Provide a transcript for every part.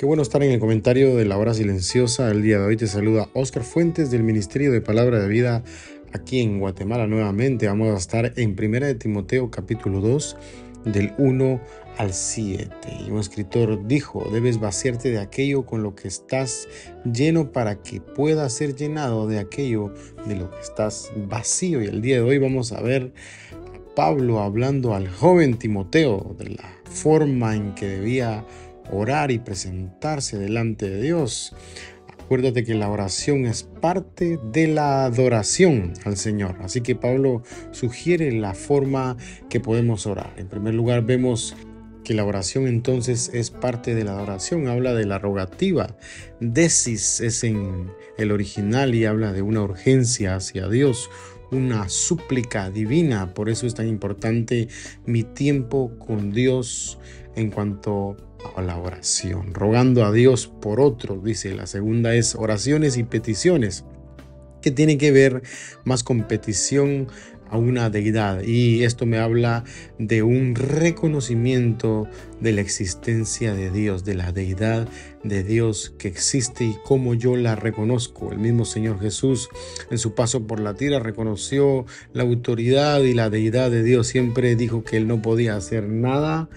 Qué bueno estar en el comentario de la hora silenciosa. El día de hoy te saluda Oscar Fuentes del Ministerio de Palabra de Vida aquí en Guatemala nuevamente. Vamos a estar en 1 de Timoteo capítulo 2 del 1 al 7. Y un escritor dijo, debes vaciarte de aquello con lo que estás lleno para que pueda ser llenado de aquello de lo que estás vacío. Y el día de hoy vamos a ver a Pablo hablando al joven Timoteo de la forma en que debía orar y presentarse delante de Dios. Acuérdate que la oración es parte de la adoración al Señor. Así que Pablo sugiere la forma que podemos orar. En primer lugar, vemos que la oración entonces es parte de la adoración. Habla de la rogativa. Desis es en el original y habla de una urgencia hacia Dios, una súplica divina. Por eso es tan importante mi tiempo con Dios en cuanto a la oración, rogando a Dios por otros, dice. La segunda es oraciones y peticiones, que tiene que ver más con petición a una deidad. Y esto me habla de un reconocimiento de la existencia de Dios, de la deidad de Dios que existe y cómo yo la reconozco. El mismo Señor Jesús en su paso por la tierra reconoció la autoridad y la deidad de Dios. Siempre dijo que él no podía hacer nada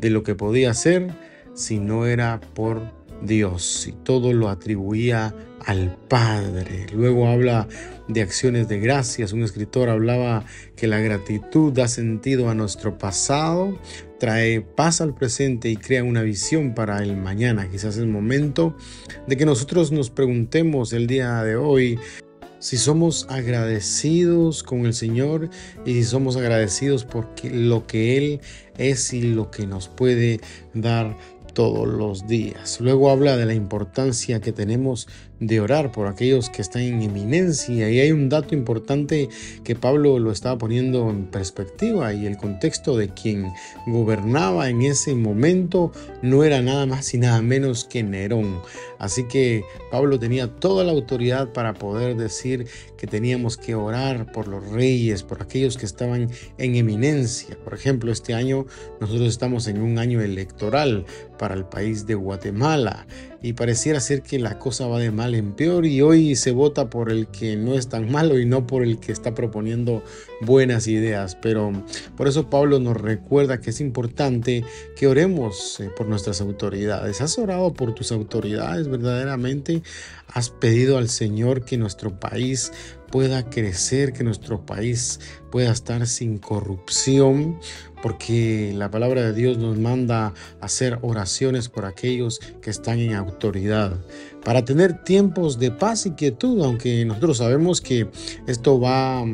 de lo que podía hacer si no era por Dios y todo lo atribuía al Padre. Luego habla de acciones de gracias. Un escritor hablaba que la gratitud da sentido a nuestro pasado, trae paz al presente y crea una visión para el mañana. Quizás es momento de que nosotros nos preguntemos el día de hoy si somos agradecidos con el Señor y si somos agradecidos por lo que Él es y lo que nos puede dar todos los días. Luego habla de la importancia que tenemos de orar por aquellos que están en eminencia. Y hay un dato importante que Pablo lo estaba poniendo en perspectiva y el contexto de quien gobernaba en ese momento no era nada más y nada menos que Nerón. Así que Pablo tenía toda la autoridad para poder decir que teníamos que orar por los reyes, por aquellos que estaban en eminencia. Por ejemplo, este año nosotros estamos en un año electoral para el país de Guatemala y pareciera ser que la cosa va de mal en peor y hoy se vota por el que no es tan malo y no por el que está proponiendo buenas ideas. Pero por eso Pablo nos recuerda que es importante que oremos eh, por nuestras autoridades. ¿Has orado por tus autoridades verdaderamente? ¿Has pedido al Señor que nuestro país pueda crecer, que nuestro país pueda estar sin corrupción? porque la palabra de Dios nos manda hacer oraciones por aquellos que están en autoridad, para tener tiempos de paz y quietud, aunque nosotros sabemos que esto va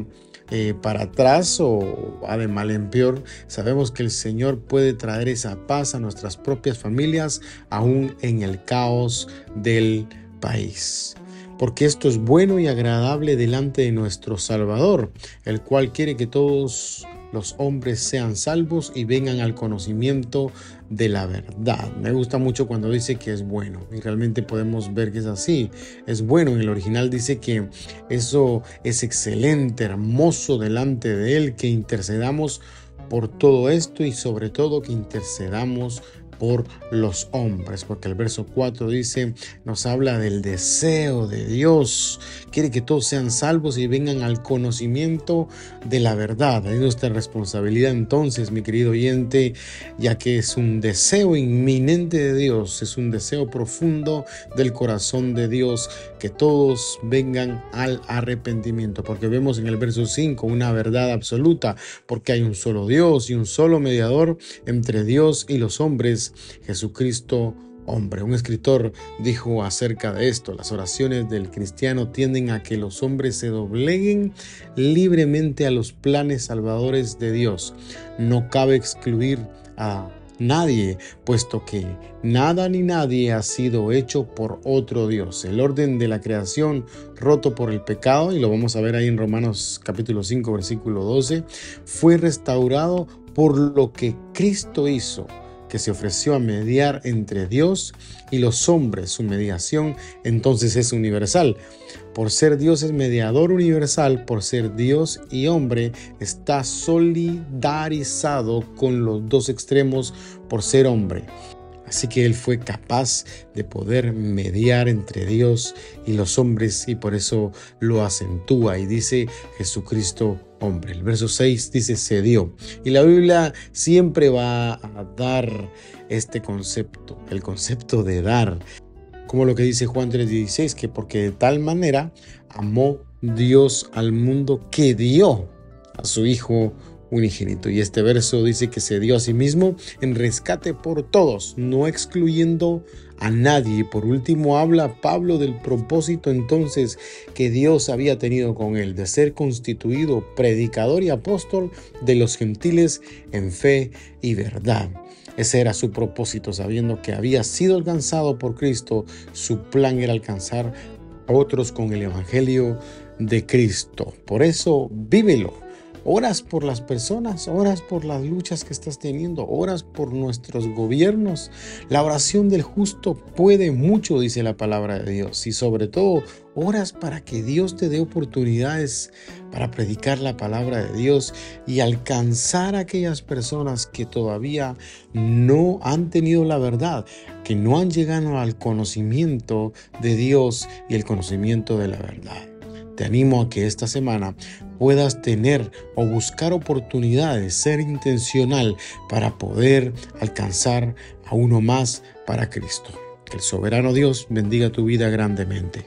eh, para atrás o va de mal en peor, sabemos que el Señor puede traer esa paz a nuestras propias familias, aún en el caos del país porque esto es bueno y agradable delante de nuestro Salvador, el cual quiere que todos los hombres sean salvos y vengan al conocimiento de la verdad. Me gusta mucho cuando dice que es bueno y realmente podemos ver que es así. Es bueno. En el original dice que eso es excelente, hermoso delante de Él, que intercedamos por todo esto y sobre todo que intercedamos por los hombres, porque el verso 4 dice, nos habla del deseo de Dios, quiere que todos sean salvos y vengan al conocimiento de la verdad. Es nuestra responsabilidad entonces, mi querido oyente, ya que es un deseo inminente de Dios, es un deseo profundo del corazón de Dios, que todos vengan al arrepentimiento, porque vemos en el verso 5 una verdad absoluta, porque hay un solo Dios y un solo mediador entre Dios y los hombres Jesucristo hombre. Un escritor dijo acerca de esto, las oraciones del cristiano tienden a que los hombres se dobleguen libremente a los planes salvadores de Dios. No cabe excluir a nadie, puesto que nada ni nadie ha sido hecho por otro Dios. El orden de la creación roto por el pecado, y lo vamos a ver ahí en Romanos capítulo 5, versículo 12, fue restaurado por lo que Cristo hizo que se ofreció a mediar entre Dios y los hombres. Su mediación entonces es universal. Por ser Dios es mediador universal, por ser Dios y hombre, está solidarizado con los dos extremos por ser hombre. Así que Él fue capaz de poder mediar entre Dios y los hombres y por eso lo acentúa y dice Jesucristo hombre. El verso 6 dice se dio. Y la Biblia siempre va a dar este concepto, el concepto de dar. Como lo que dice Juan 3:16, que porque de tal manera amó Dios al mundo que dio a su Hijo unigénito. Y este verso dice que se dio a sí mismo en rescate por todos, no excluyendo a nadie. Por último, habla Pablo del propósito entonces que Dios había tenido con él, de ser constituido predicador y apóstol de los gentiles en fe y verdad. Ese era su propósito, sabiendo que había sido alcanzado por Cristo, su plan era alcanzar a otros con el Evangelio de Cristo. Por eso, vívelo Oras por las personas, oras por las luchas que estás teniendo, oras por nuestros gobiernos. La oración del justo puede mucho, dice la palabra de Dios. Y sobre todo, oras para que Dios te dé oportunidades para predicar la palabra de Dios y alcanzar a aquellas personas que todavía no han tenido la verdad, que no han llegado al conocimiento de Dios y el conocimiento de la verdad. Te animo a que esta semana puedas tener o buscar oportunidades, ser intencional para poder alcanzar a uno más para Cristo. Que el soberano Dios bendiga tu vida grandemente.